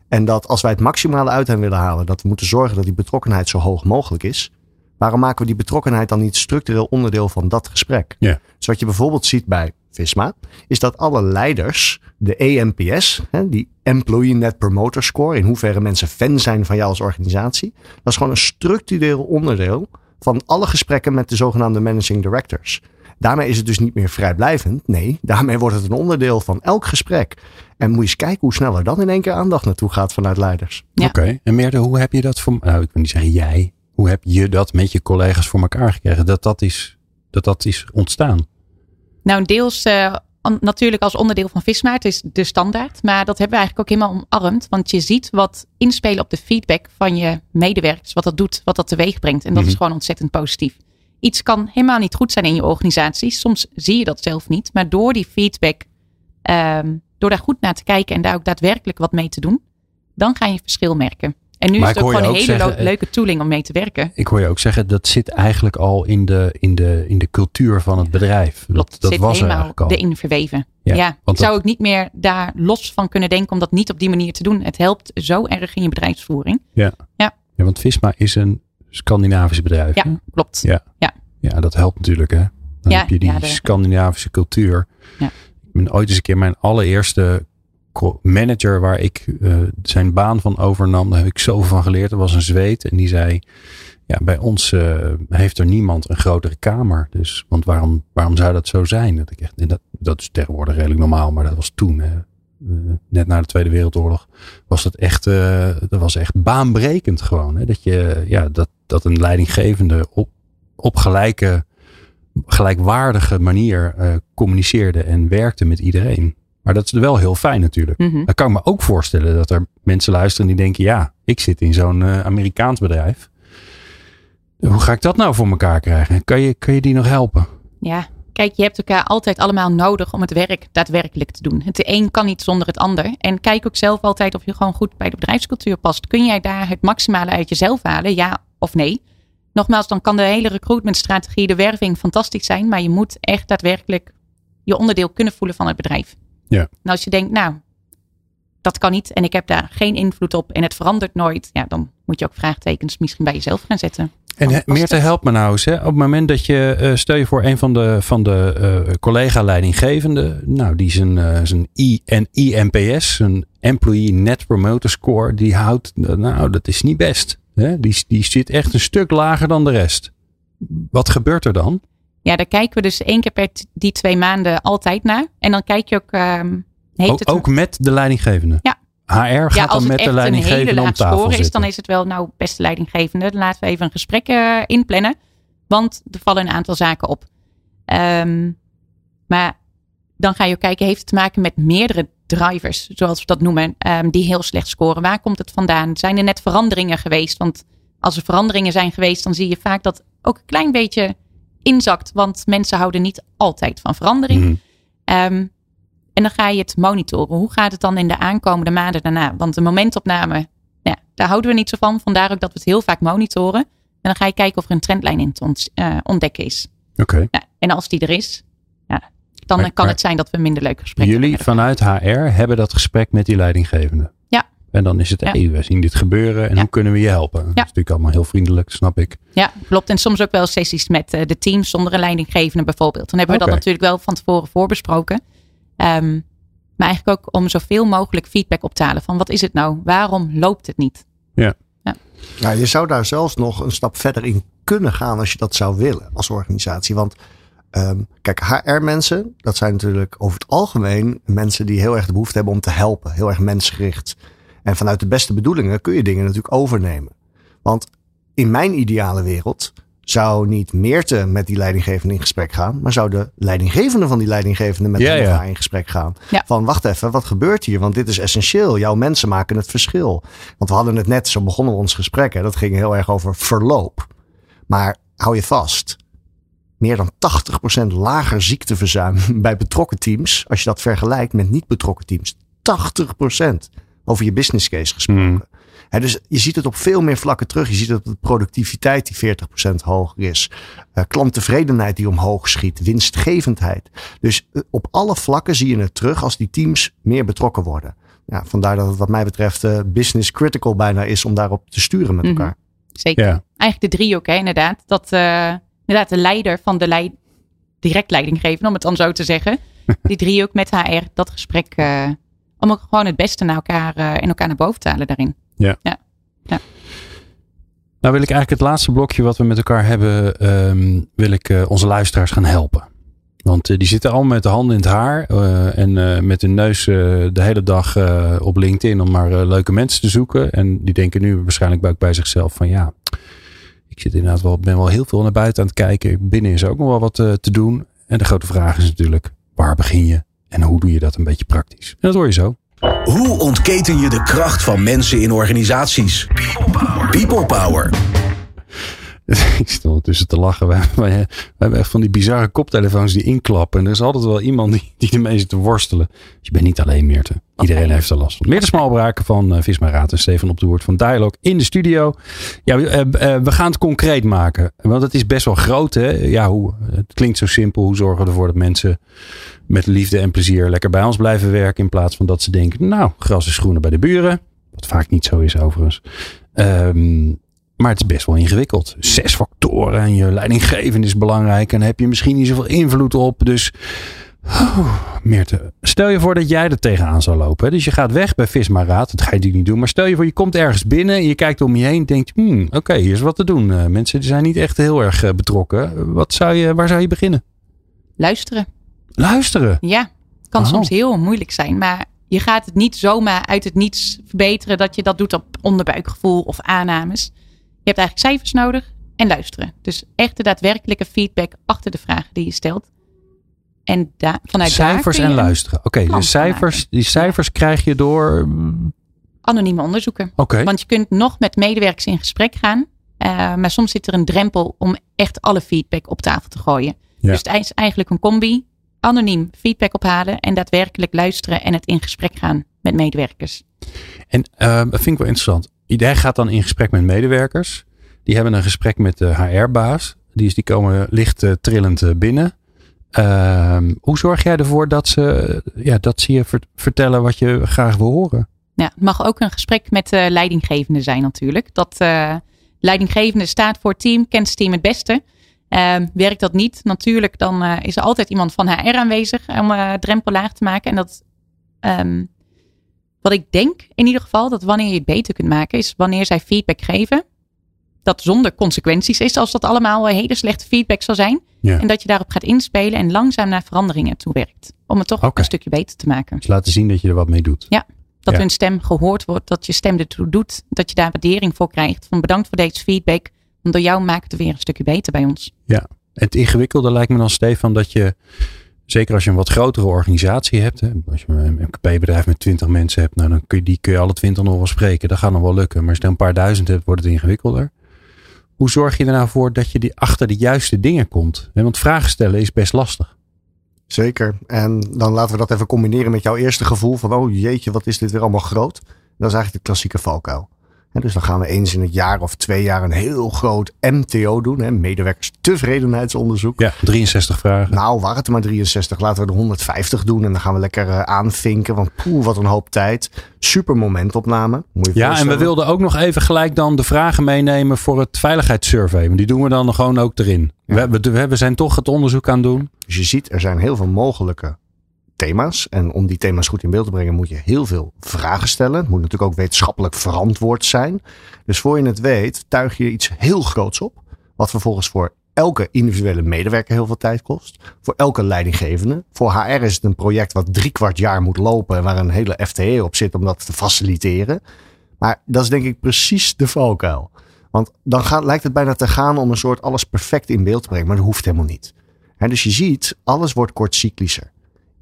en dat als wij het maximale uit hen willen halen, dat we moeten zorgen dat die betrokkenheid zo hoog mogelijk is. Waarom maken we die betrokkenheid dan niet structureel onderdeel van dat gesprek? Ja. Dus wat je bijvoorbeeld ziet bij Visma, is dat alle leiders de EMPS, die Employee Net Promoter Score, in hoeverre mensen fan zijn van jou als organisatie, dat is gewoon een structureel onderdeel van alle gesprekken met de zogenaamde managing directors. Daarmee is het dus niet meer vrijblijvend. Nee, daarmee wordt het een onderdeel van elk gesprek. En moet je eens kijken hoe sneller dan in één keer aandacht naartoe gaat vanuit leiders. Oké, en Meerte, hoe heb je dat voor, nou ik wil niet zeggen jij, hoe heb je dat met je collega's voor elkaar gekregen? Dat dat is, dat dat is ontstaan? Nou, deels uh, natuurlijk als onderdeel van Visma. Het is de standaard. Maar dat hebben we eigenlijk ook helemaal omarmd. Want je ziet wat inspelen op de feedback van je medewerkers. Wat dat doet, wat dat teweeg brengt. En dat is mhm. gewoon ontzettend positief. Iets kan helemaal niet goed zijn in je organisatie. Soms zie je dat zelf niet. Maar door die feedback um, door daar goed naar te kijken en daar ook daadwerkelijk wat mee te doen, dan ga je verschil merken. En nu is het ook gewoon een hele leuke tooling om mee te werken. Ik hoor je ook zeggen, dat zit eigenlijk al in de, in de, in de cultuur van het bedrijf. Klopt, dat, dat zit was helemaal al. erin verweven. Ja, ja ik zou ook niet meer daar los van kunnen denken om dat niet op die manier te doen. Het helpt zo erg in je bedrijfsvoering. Ja, ja. ja want Visma is een Scandinavisch bedrijf. Ja, klopt. Ja. Ja. ja, dat helpt natuurlijk hè. Dan heb je die Scandinavische cultuur. Ja ben ooit eens een keer mijn allereerste manager waar ik uh, zijn baan van overnam. Daar heb ik zoveel van geleerd. Dat was een zweet. En die zei, ja, bij ons uh, heeft er niemand een grotere kamer. Dus, want waarom, waarom zou dat zo zijn? Dat, ik echt, dat, dat is tegenwoordig redelijk normaal, maar dat was toen. Uh, net na de Tweede Wereldoorlog was dat echt, dat was echt baanbrekend gewoon. Hè? Dat, je, ja, dat, dat een leidinggevende op, op gelijke gelijkwaardige manier uh, communiceerde en werkte met iedereen. Maar dat is wel heel fijn natuurlijk. Mm Dan kan ik me ook voorstellen dat er mensen luisteren die denken: ja, ik zit in zo'n uh, Amerikaans bedrijf. Hoe ga ik dat nou voor elkaar krijgen? Kan je, kan je die nog helpen? Ja, kijk, je hebt elkaar altijd allemaal nodig om het werk daadwerkelijk te doen. Het een kan niet zonder het ander. En kijk ook zelf altijd of je gewoon goed bij de bedrijfscultuur past. Kun jij daar het maximale uit jezelf halen, ja of nee? Nogmaals, dan kan de hele recruitmentstrategie, de werving fantastisch zijn. Maar je moet echt daadwerkelijk je onderdeel kunnen voelen van het bedrijf. Ja. En als je denkt, nou, dat kan niet en ik heb daar geen invloed op en het verandert nooit. Ja, dan moet je ook vraagtekens misschien bij jezelf gaan zetten. En meer te helpen me nou eens. Hè? Op het moment dat je, uh, stel je voor een van de, van de uh, collega-leidinggevenden. Nou, die zijn, uh, zijn I en INPS, een Employee Net Promoter Score, die houdt, nou, dat is niet best. Hè? Die, die zit echt een stuk lager dan de rest. Wat gebeurt er dan? Ja, daar kijken we dus één keer per die twee maanden altijd naar. En dan kijk je ook. Um, ook, het... ook met de leidinggevende? Ja. HR gaat ja, dan met de leidinggevende om tafel score is, dan is het wel, nou, beste leidinggevende, laten we even een gesprek uh, inplannen. Want er vallen een aantal zaken op. Um, maar dan ga je ook kijken, heeft het te maken met meerdere drivers, zoals we dat noemen, um, die heel slecht scoren. Waar komt het vandaan? Zijn er net veranderingen geweest? Want als er veranderingen zijn geweest, dan zie je vaak dat ook een klein beetje inzakt. Want mensen houden niet altijd van verandering. Mm. Um, en dan ga je het monitoren. Hoe gaat het dan in de aankomende maanden daarna? Want de momentopname, ja, daar houden we niet zo van. Vandaar ook dat we het heel vaak monitoren. En dan ga je kijken of er een trendlijn in te uh, ontdekken is. Oké. Ja, en als die er is, ja, dan kan het zijn dat we minder leuke gesprekken Jullie vanuit HR hebben dat gesprek met die leidinggevende. Ja. En dan is het, ja. we zien dit gebeuren en hoe kunnen we je helpen? Dat is natuurlijk allemaal heel vriendelijk, snap ik. Ja, klopt. En soms ook wel sessies met uh, de teams zonder een leidinggevende bijvoorbeeld. Dan hebben we dat natuurlijk wel van tevoren voorbesproken. Um, maar eigenlijk ook om zoveel mogelijk feedback op te halen. Van wat is het nou? Waarom loopt het niet? Ja. ja. Ja, je zou daar zelfs nog een stap verder in kunnen gaan als je dat zou willen als organisatie. Want um, kijk, HR-mensen, dat zijn natuurlijk over het algemeen mensen die heel erg de behoefte hebben om te helpen. Heel erg mensgericht. En vanuit de beste bedoelingen kun je dingen natuurlijk overnemen. Want in mijn ideale wereld zou niet Meerte met die leidinggevende in gesprek gaan, maar zou de leidinggevende van die leidinggevende met ja, ja. in gesprek gaan. Van wacht even, wat gebeurt hier? Want dit is essentieel. Jouw mensen maken het verschil. Want we hadden het net, zo begonnen we ons gesprek. Hè, dat ging heel erg over verloop. Maar hou je vast. Meer dan 80% lager ziekteverzuim bij betrokken teams. Als je dat vergelijkt met niet betrokken teams. 80% over je business case gesproken. Hmm dus je ziet het op veel meer vlakken terug. Je ziet dat de productiviteit die 40% hoger is. Uh, klanttevredenheid die omhoog schiet. Winstgevendheid. Dus uh, op alle vlakken zie je het terug als die teams meer betrokken worden. Ja, vandaar dat het wat mij betreft uh, business critical bijna is om daarop te sturen met mhm. elkaar. Zeker. Ja. Eigenlijk de driehoek, hè, inderdaad. Dat inderdaad de leider van de leid, direct leiding geven, om het dan zo te zeggen. die driehoek met HR, dat gesprek om ook gewoon het beste naar elkaar, in elkaar naar boven te halen daarin. Ja. ja. ja. Nou wil ik eigenlijk het laatste blokje wat we met elkaar hebben, ehm, wil ik uh, onze luisteraars gaan helpen. Want uh, die zitten allemaal met de handen in het haar uh, en met hun neus de hele dag op LinkedIn om maar leuke mensen te zoeken. En die denken nu waarschijnlijk ook bij zichzelf van ja, ik zit inderdaad wel, ben wel heel veel naar buiten aan het kijken. Binnen is ook nog wel wat te doen. En de grote vraag is natuurlijk, waar begin je en hoe doe je dat een beetje praktisch? En dat hoor je zo. Hoe ontketen je de kracht van mensen in organisaties? People power. Ik stel ondertussen te lachen. We, we, hebben echt van die bizarre koptelefoons die inklappen. En er is altijd wel iemand die, die ermee zit te worstelen. Dus je bent niet alleen Meerte. Iedereen heeft er last van. Meerte Smalbraken van uh, Visma Raad en Stefan op de woord van Dialog in de studio. Ja, uh, uh, we gaan het concreet maken. Want het is best wel groot. Hè? Ja, hoe, het klinkt zo simpel. Hoe zorgen we ervoor dat mensen met liefde en plezier lekker bij ons blijven werken. In plaats van dat ze denken, nou, gras is groener bij de buren. Wat vaak niet zo is overigens. Um, maar het is best wel ingewikkeld. Zes factoren en je leidinggevend is belangrijk. En daar heb je misschien niet zoveel invloed op. Dus oh, Meerte, stel je voor dat jij er tegenaan zou lopen. Dus je gaat weg bij Visma Raad. Dat ga je natuurlijk niet doen. Maar stel je voor, je komt ergens binnen. En je kijkt om je heen. En denkt, hmm, oké, hier is wat te doen. Uh, mensen zijn niet echt heel erg uh, betrokken. Wat zou je, waar zou je beginnen? Luisteren. Luisteren? Ja, kan oh. soms heel moeilijk zijn. Maar je gaat het niet zomaar uit het niets verbeteren. Dat je dat doet op onderbuikgevoel of aannames. Je hebt eigenlijk cijfers nodig en luisteren. Dus echt de daadwerkelijke feedback achter de vragen die je stelt. En da vanuit cijfers en luisteren. Oké, okay, cijfers, die cijfers krijg je door. Anonieme onderzoeken. Oké. Want je kunt nog met medewerkers in gesprek gaan. Uh, maar soms zit er een drempel om echt alle feedback op tafel te gooien. Dus het is eigenlijk een combi. Anoniem feedback ophalen en daadwerkelijk luisteren en het in gesprek gaan met medewerkers. En uh, dat vind ik wel interessant. Jij gaat dan in gesprek met medewerkers. Die hebben een gesprek met de HR-baas. Die, is, die komen licht uh, trillend uh, binnen. Ehm, hoe zorg jij ervoor dat ze, ja, dat ze je vertellen wat je graag wil horen? Ja, het mag ook een gesprek met de leidinggevende zijn natuurlijk. Dat leidinggevende staat voor team, kent het team het beste. Uh, werkt dat niet, natuurlijk, dan is er altijd iemand van HR aanwezig om drempel laag te maken. En dat, um, wat ik denk in ieder geval, dat wanneer je het beter kunt maken, is wanneer zij feedback geven, dat zonder consequenties is, als dat allemaal hele slechte feedback zal zijn. Ja. En dat je daarop gaat inspelen en langzaam naar veranderingen toe werkt. Om het toch okay. een stukje beter te maken. Dus laten zien dat je er wat mee doet. Ja, dat ja. hun stem gehoord wordt, dat je stem ertoe doet, dat je daar waardering voor krijgt. Van bedankt voor deze feedback, want door jou maakt het weer een stukje beter bij ons. Ja, het ingewikkelde lijkt me dan, Stefan, dat je, zeker als je een wat grotere organisatie hebt, hè, als je een MKB-bedrijf met 20 mensen hebt, nou, dan kun je, die kun je alle 20 nog wel spreken. Dat gaat nog wel lukken. Maar als je een paar duizend hebt, wordt het ingewikkelder. Hoe zorg je er nou voor dat je die achter de juiste dingen komt? Want vragen stellen is best lastig. Zeker. En dan laten we dat even combineren met jouw eerste gevoel van, oh jeetje, wat is dit weer allemaal groot. Dat is eigenlijk de klassieke valkuil dus dan gaan we eens in het jaar of twee jaar een heel groot MTO doen. Hè, medewerkerstevredenheidsonderzoek. Ja, 63 vragen. Nou, waren het er maar 63. Laten we er 150 doen. En dan gaan we lekker uh, aanvinken. Want poeh, wat een hoop tijd. Super momentopname. ja, en we wilden ook nog even gelijk dan de vragen meenemen voor het veiligheidssurvey. Want die doen we dan gewoon ook erin. We, we, we zijn toch het onderzoek aan het doen. Dus je ziet, er zijn heel veel mogelijke thema's. En om die thema's goed in beeld te brengen moet je heel veel vragen stellen. Het moet natuurlijk ook wetenschappelijk verantwoord zijn. Dus voor je het weet, tuig je iets heel groots op. Wat vervolgens voor elke individuele medewerker heel veel tijd kost. Voor elke leidinggevende. Voor HR is het een project wat drie kwart jaar moet lopen. En waar een hele FTE op zit om dat te faciliteren. Maar dat is denk ik precies de valkuil. Want dan gaat, lijkt het bijna te gaan om een soort alles perfect in beeld te brengen. Maar dat hoeft helemaal niet. dus je ziet, alles wordt kortcyclischer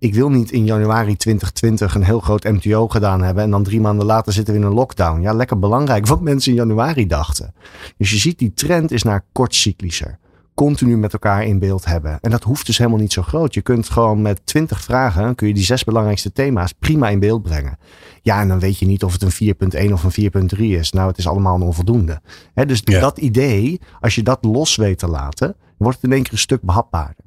ik wil niet in januari 2020 een heel groot MTO gedaan hebben. En dan drie maanden later zitten we in een lockdown. Ja, lekker belangrijk wat mensen in januari dachten. Dus je ziet die trend is naar kortcyclischer. Continu met elkaar in beeld hebben. En dat hoeft dus helemaal niet zo groot. Je kunt gewoon met 20 vragen, kun je die zes belangrijkste thema's prima in beeld brengen. Ja, en dan weet je niet of het een 4.1 of een 4.3 is. Nou, het is allemaal een onvoldoende. dus dat idee, als je dat los weet te laten, wordt het in één keer een stuk behapbaarder.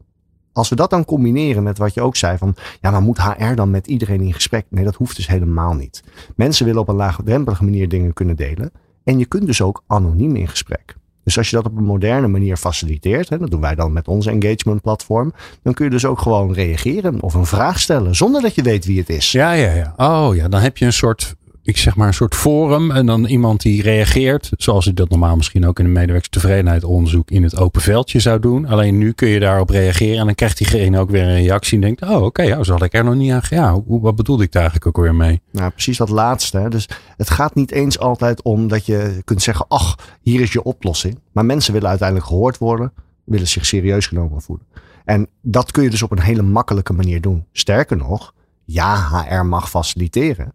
Als we dat dan combineren met wat je ook zei van, ja, maar moet HR dan met iedereen in gesprek? Nee, dat hoeft dus helemaal niet. Mensen willen op een laagdrempelige manier dingen kunnen delen. En je kunt dus ook anoniem in gesprek. Dus als je dat op een moderne manier faciliteert, hè, dat doen wij dan met onze engagement platform, dan kun je dus ook gewoon reageren of een vraag stellen zonder dat je weet wie het is. Ja, ja, ja. Oh ja, dan heb je een soort ik zeg maar een soort forum en dan iemand die reageert, zoals je dat normaal misschien ook in een medewerkerstevredenheid onderzoek in het open veldje zou doen. Alleen nu kun je daarop reageren en dan krijgt diegene ook weer een reactie en denkt, oh oké, okay, oh, zo had ik er nog niet aan ja, hoe, wat bedoelde ik daar eigenlijk ook weer mee? Nou, precies dat laatste. Hè? Dus het gaat niet eens altijd om dat je kunt zeggen, ach, hier is je oplossing. Maar mensen willen uiteindelijk gehoord worden, willen zich serieus genomen voelen. En dat kun je dus op een hele makkelijke manier doen. Sterker nog, ja, HR mag faciliteren.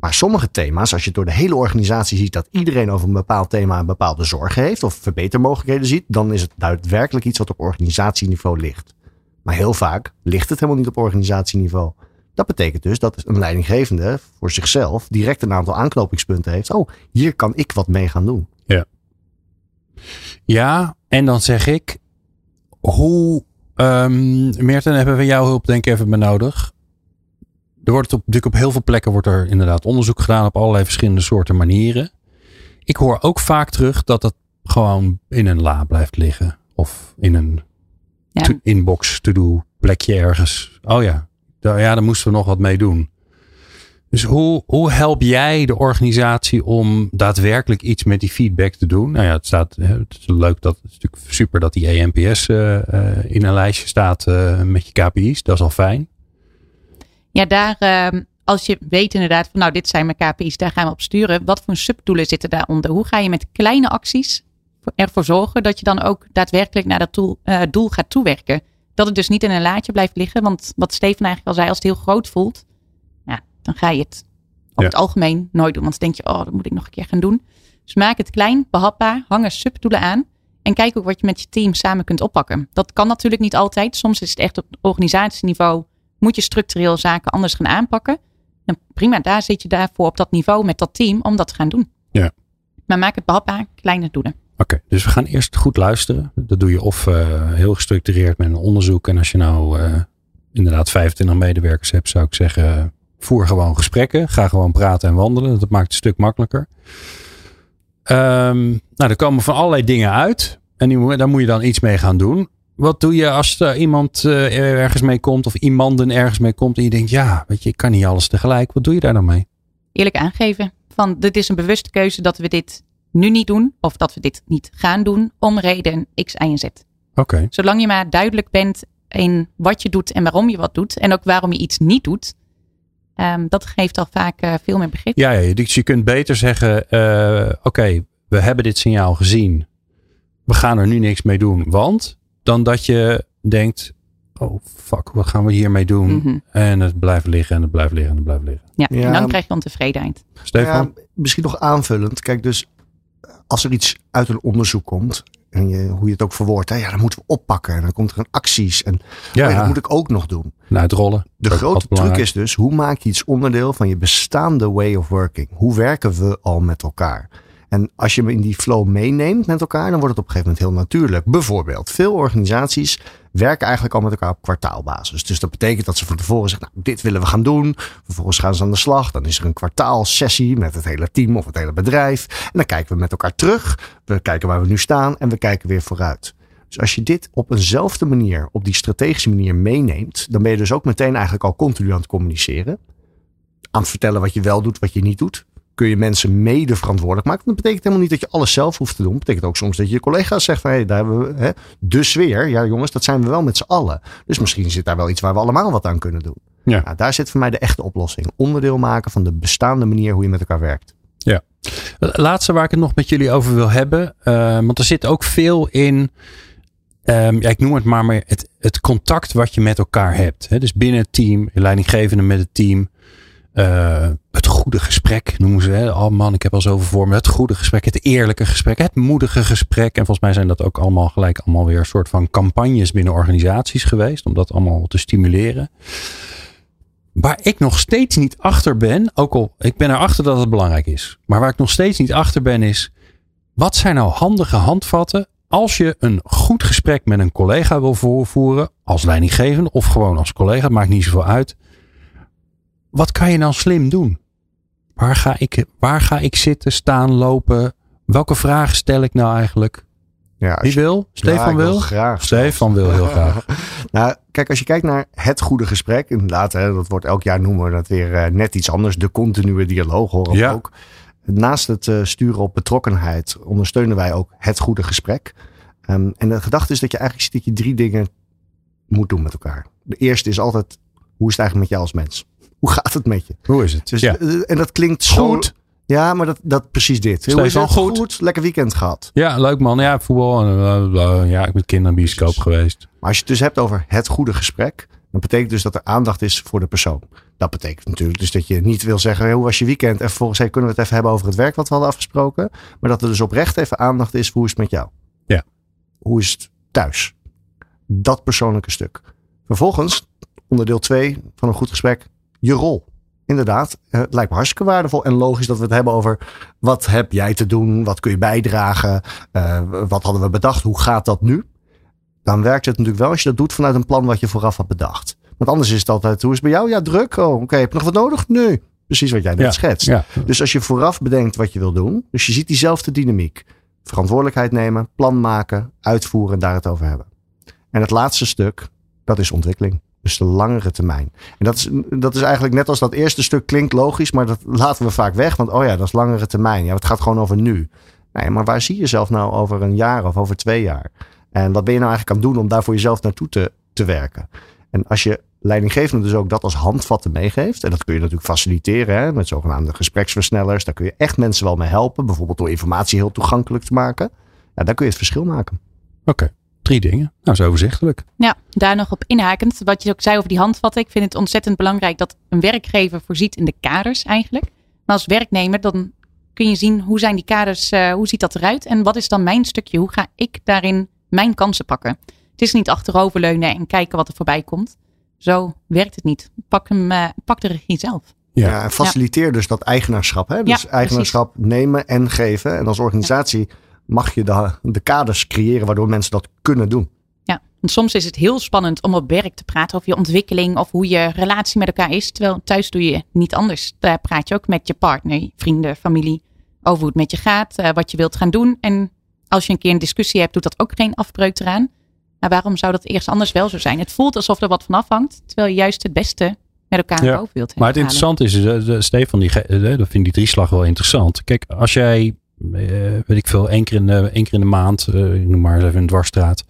Maar sommige thema's, als je door de hele organisatie ziet dat iedereen over een bepaald thema een bepaalde zorgen heeft of verbetermogelijkheden ziet, dan is het daadwerkelijk iets wat op organisatieniveau ligt. Maar heel vaak ligt het helemaal niet op organisatieniveau. Dat betekent dus dat een leidinggevende voor zichzelf direct een aantal aanknopingspunten heeft. Oh, hier kan ik wat mee gaan doen. Ja. Ja, en dan zeg ik, hoe, um, Meerten, hebben we jouw hulp denk ik even nodig er wordt op, natuurlijk op heel veel plekken wordt er inderdaad onderzoek gedaan op allerlei verschillende soorten manieren. Ik hoor ook vaak terug dat het gewoon in een la blijft liggen. Of in een ja. inbox to-do plekje ergens. Oh ja, daar, ja, daar moesten we nog wat mee doen. Dus hoe, hoe help jij de organisatie om daadwerkelijk iets met die feedback te doen? Nou ja, het, staat, het is leuk dat het is natuurlijk super dat die EMPS uh, uh, in een lijstje staat uh, met je KPI's. Dat is al fijn. Ja, daar, uh, als je weet inderdaad van nou, dit zijn mijn KPI's, daar gaan we op sturen. Wat voor subdoelen zitten daaronder? Hoe ga je met kleine acties ervoor zorgen dat je dan ook daadwerkelijk naar dat doel, uh, doel gaat toewerken? Dat het dus niet in een laadje blijft liggen. Want wat Steven eigenlijk al zei, als het heel groot voelt, ja, dan ga je het op het algemeen nooit doen. Want dan denk je, oh, dat moet ik nog een keer gaan doen. Dus maak het klein, behapbaar, hang er subdoelen aan. En kijk ook wat je met je team samen kunt oppakken. Dat kan natuurlijk niet altijd. Soms is het echt op organisatieniveau. Moet je structureel zaken anders gaan aanpakken. En prima, daar zit je daarvoor op dat niveau met dat team om dat te gaan doen. Ja. Maar maak het behapbaar, kleine doelen. Oké, dus we gaan eerst goed luisteren. Dat doe je of uh, heel gestructureerd met een onderzoek. En als je nou uh, inderdaad 25 medewerkers hebt, zou ik zeggen, voer gewoon gesprekken. Ga gewoon praten en wandelen. Dat maakt het een stuk makkelijker. Um, nou, er komen van allerlei dingen uit. En die, daar moet je dan iets mee gaan doen. Wat doe je als er iemand uh, ergens mee komt of iemanden ergens mee komt en je denkt, ja, weet je, ik kan niet alles tegelijk. Wat doe je daar dan mee? Eerlijk aangeven. Van, dit is een bewuste keuze dat we dit nu niet doen of dat we dit niet gaan doen om reden X, Y en Z. Oké. Zolang je maar duidelijk bent in wat je doet en waarom je wat doet en ook waarom je iets niet doet, um, dat geeft al vaak uh, veel meer begrip. Ja, ja, dus je kunt beter zeggen, uh, oké, we hebben dit signaal gezien. We gaan er nu niks mee doen, want dan dat je denkt, oh fuck, wat gaan we hiermee doen? Mm -hmm. En het blijft liggen en het blijft liggen en het blijft liggen. Ja, ja. en dan krijg je ontevredenheid. Stefan? Ja, misschien nog aanvullend. Kijk, dus als er iets uit een onderzoek komt, en je, hoe je het ook verwoordt, hè, ja, dan moeten we oppakken. En dan komt er een acties. En ja. Oh ja, dat moet ik ook nog doen. Nou, het rollen. De grote truc is dus, hoe maak je iets onderdeel van je bestaande way of working? Hoe werken we al met elkaar? En als je me in die flow meeneemt met elkaar, dan wordt het op een gegeven moment heel natuurlijk. Bijvoorbeeld, veel organisaties werken eigenlijk al met elkaar op kwartaalbasis. Dus dat betekent dat ze van tevoren zeggen, nou, dit willen we gaan doen. Vervolgens gaan ze aan de slag. Dan is er een kwartaalsessie met het hele team of het hele bedrijf. En dan kijken we met elkaar terug. We kijken waar we nu staan en we kijken weer vooruit. Dus als je dit op eenzelfde manier, op die strategische manier meeneemt, dan ben je dus ook meteen eigenlijk al continu aan het communiceren. Aan het vertellen wat je wel doet, wat je niet doet kun je mensen mede verantwoordelijk maken. Dat betekent helemaal niet dat je alles zelf hoeft te doen. Dat betekent ook soms dat je je collega's zegt van hé, daar hebben we hè, de sfeer. Ja jongens, dat zijn we wel met z'n allen. Dus misschien zit daar wel iets waar we allemaal wat aan kunnen doen. Ja. Nou, daar zit voor mij de echte oplossing. Onderdeel maken van de bestaande manier hoe je met elkaar werkt. Ja. Laatste waar ik het nog met jullie over wil hebben. Uh, want er zit ook veel in. Um, ja, ik noem het maar, maar het, het contact wat je met elkaar hebt. Hè? Dus binnen het team, leidinggevende met het team. Uh, het goede gesprek noemen ze. Hè? Oh man, ik heb al zoveel voor me. Het goede gesprek, het eerlijke gesprek, het moedige gesprek. En volgens mij zijn dat ook allemaal gelijk allemaal weer een soort van campagnes binnen organisaties geweest. Om dat allemaal te stimuleren. Waar ik nog steeds niet achter ben, ook al ik ben erachter dat het belangrijk is. Maar waar ik nog steeds niet achter ben is, wat zijn nou handige handvatten als je een goed gesprek met een collega wil voeren, als leidinggevende of gewoon als collega, maakt niet zoveel uit wat kan je dan slim doen? Waar ga ik, waar ga ik zitten, staan, lopen? Welke vragen stel ik nou eigenlijk? Ja, Wie wil? Stefan wil? wil? Graag. Stefan wil heel graag. nou, kijk, als je kijkt naar het goede gesprek, inderdaad, hè, dat wordt elk jaar noemen we dat weer uh, net iets anders. De continue dialoog horen we ja. ook. Naast het uh, sturen op betrokkenheid ondersteunen wij ook het goede gesprek. Um, en de gedachte is dat je eigenlijk ziet dat je drie dingen moet doen met elkaar. De eerste is altijd, hoe is het eigenlijk met jou als mens? Hoe gaat het met je? Hoe is het? Dus, ja. En dat klinkt zo, goed. Ja, maar dat, dat precies dit. Hoe is het? goed? goed? Lekker weekend gehad. Ja, leuk man. Ja, voetbal. Uh, ja, ik ben kinderbioscoop geweest. Maar als je het dus hebt over het goede gesprek, dan betekent dus dat er aandacht is voor de persoon. Dat betekent natuurlijk dus dat je niet wil zeggen, hey, hoe was je weekend? En vervolgens hey, kunnen we het even hebben over het werk wat we hadden afgesproken. Maar dat er dus oprecht even aandacht is voor hoe is het met jou? Ja. Hoe is het thuis? Dat persoonlijke stuk. Vervolgens, onderdeel 2 van een goed gesprek, je rol. Inderdaad, het lijkt me hartstikke waardevol en logisch dat we het hebben over wat heb jij te doen, wat kun je bijdragen, uh, wat hadden we bedacht, hoe gaat dat nu? Dan werkt het natuurlijk wel als je dat doet vanuit een plan wat je vooraf had bedacht. Want anders is het altijd, hoe is het bij jou? Ja, druk. Oh, oké, okay. heb je nog wat nodig? Nee. Precies wat jij net ja, schetst. Ja. Dus als je vooraf bedenkt wat je wil doen, dus je ziet diezelfde dynamiek. Verantwoordelijkheid nemen, plan maken, uitvoeren en daar het over hebben. En het laatste stuk, dat is ontwikkeling. Dus de langere termijn. En dat is, dat is eigenlijk net als dat eerste stuk klinkt logisch, maar dat laten we vaak weg. Want oh ja, dat is langere termijn. Ja, het gaat gewoon over nu. Nee, maar waar zie je jezelf nou over een jaar of over twee jaar? En wat ben je nou eigenlijk aan het doen om daar voor jezelf naartoe te, te werken? En als je leidinggevende dus ook dat als handvatten meegeeft. En dat kun je natuurlijk faciliteren hè, met zogenaamde gespreksversnellers. Daar kun je echt mensen wel mee helpen. Bijvoorbeeld door informatie heel toegankelijk te maken. Ja, daar kun je het verschil maken. Oké. Drie dingen. Nou, zo overzichtelijk. Ja, daar nog op inhakend. Wat je ook zei over die handvatten. Ik vind het ontzettend belangrijk dat een werkgever voorziet in de kaders eigenlijk. Maar als werknemer dan kun je zien hoe zijn die kaders, uh, hoe ziet dat eruit en wat is dan mijn stukje? Hoe ga ik daarin mijn kansen pakken? Het is niet achteroverleunen en kijken wat er voorbij komt. Zo werkt het niet. Pak, hem, uh, pak de regie zelf. Ja, en faciliteer dus dat eigenaarschap. Hè? Dus eigenaarschap nemen en geven. En als organisatie mag je de, de kaders creëren waardoor mensen dat kunnen doen. Ja, want soms is het heel spannend om op werk te praten over je ontwikkeling of hoe je relatie met elkaar is. Terwijl thuis doe je niet anders. Daar praat je ook met je partner, vrienden, familie over hoe het met je gaat, uh, wat je wilt gaan doen. En als je een keer een discussie hebt, doet dat ook geen afbreuk eraan. Maar waarom zou dat eerst anders wel zo zijn? Het voelt alsof er wat van afhangt, terwijl je juist het beste met elkaar ja. boven wilt Maar het interessante is, de, Stefan, die, dat vind die drieslag wel interessant. Kijk, als jij, weet ik veel, één keer in de, één keer in de maand, uh, ik noem maar eens even een dwarsstraat,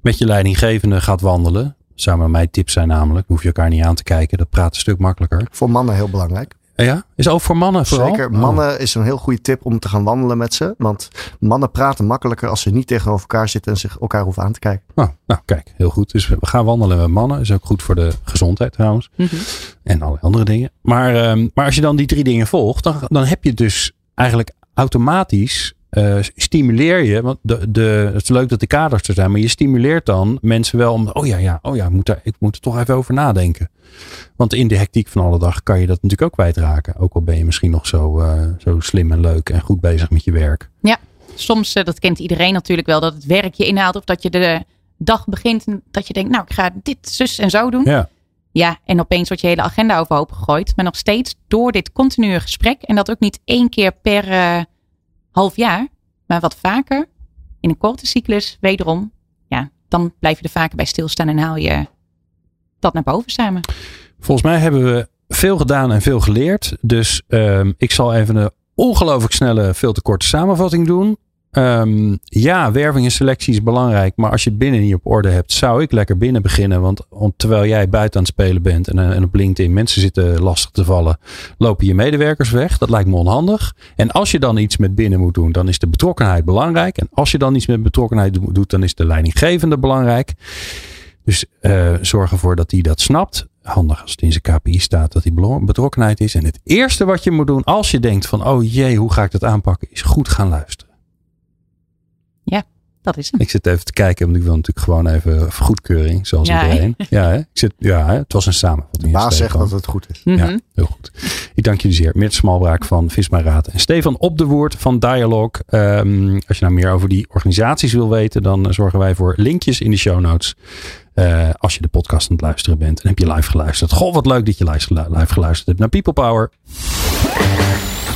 met je leidinggevende gaat wandelen. Zou maar mijn tip zijn namelijk, hoef je elkaar niet aan te kijken. Dat praat een stuk makkelijker. Voor mannen heel belangrijk. Ja, is ook voor mannen vooral? Zeker. Oh. Mannen is een heel goede tip om te gaan wandelen met ze. Want mannen praten makkelijker als ze niet tegenover elkaar zitten en zich elkaar hoeven aan te kijken. Oh, nou, kijk, heel goed. Dus we gaan wandelen met mannen. Is ook goed voor de gezondheid trouwens. Mm -hmm. En alle andere dingen. Maar, um, maar als je dan die drie dingen volgt, dan, dan heb je dus eigenlijk automatisch uh, stimuleer je, want de, de, het is leuk dat de kaders er zijn, maar je stimuleert dan mensen wel om, oh ja, ja, oh ja, ik moet, daar, ik moet er toch even over nadenken. Want in de hectiek van alle dag kan je dat natuurlijk ook kwijtraken. Ook al ben je misschien nog zo, uh, zo slim en leuk en goed bezig met je werk. Ja, soms, uh, dat kent iedereen natuurlijk wel, dat het werk je inhaalt of dat je de dag begint en dat je denkt, nou, ik ga dit, zus en zo doen. Ja. Ja, en opeens wordt je hele agenda overhoop gegooid. Maar nog steeds door dit continue gesprek en dat ook niet één keer per half jaar, maar wat vaker in een korte cyclus, wederom, ja, dan blijf je er vaker bij stilstaan en haal je dat naar boven samen. Volgens mij hebben we veel gedaan en veel geleerd. Dus um, ik zal even een ongelooflijk snelle, veel te korte samenvatting doen. Um, ja, werving en selectie is belangrijk. Maar als je het binnen niet op orde hebt, zou ik lekker binnen beginnen. Want, terwijl jij buiten aan het spelen bent en, en op LinkedIn mensen zitten lastig te vallen, lopen je medewerkers weg. Dat lijkt me onhandig. En als je dan iets met binnen moet doen, dan is de betrokkenheid belangrijk. En als je dan iets met betrokkenheid doet, dan is de leidinggevende belangrijk. Dus uh, zorg ervoor dat hij dat snapt. Handig als het in zijn KPI staat dat die betrokkenheid is. En het eerste wat je moet doen als je denkt van, oh jee, hoe ga ik dat aanpakken, is goed gaan luisteren. Dat is hem. Ik zit even te kijken, want ik wil natuurlijk gewoon even goedkeuring, zoals ja, iedereen. Ja, hè? Ik zit, ja hè? het was een samenvatting. De baas zegt dat het goed is. Mm -hmm. Ja, heel goed. Ik dank jullie zeer. Meert Smalbraak van Visma Raad en Stefan Op de Woord van Dialog. Um, als je nou meer over die organisaties wil weten, dan zorgen wij voor linkjes in de show notes. Uh, als je de podcast aan het luisteren bent en heb je live geluisterd. Goh, wat leuk dat je live geluisterd hebt naar People Power.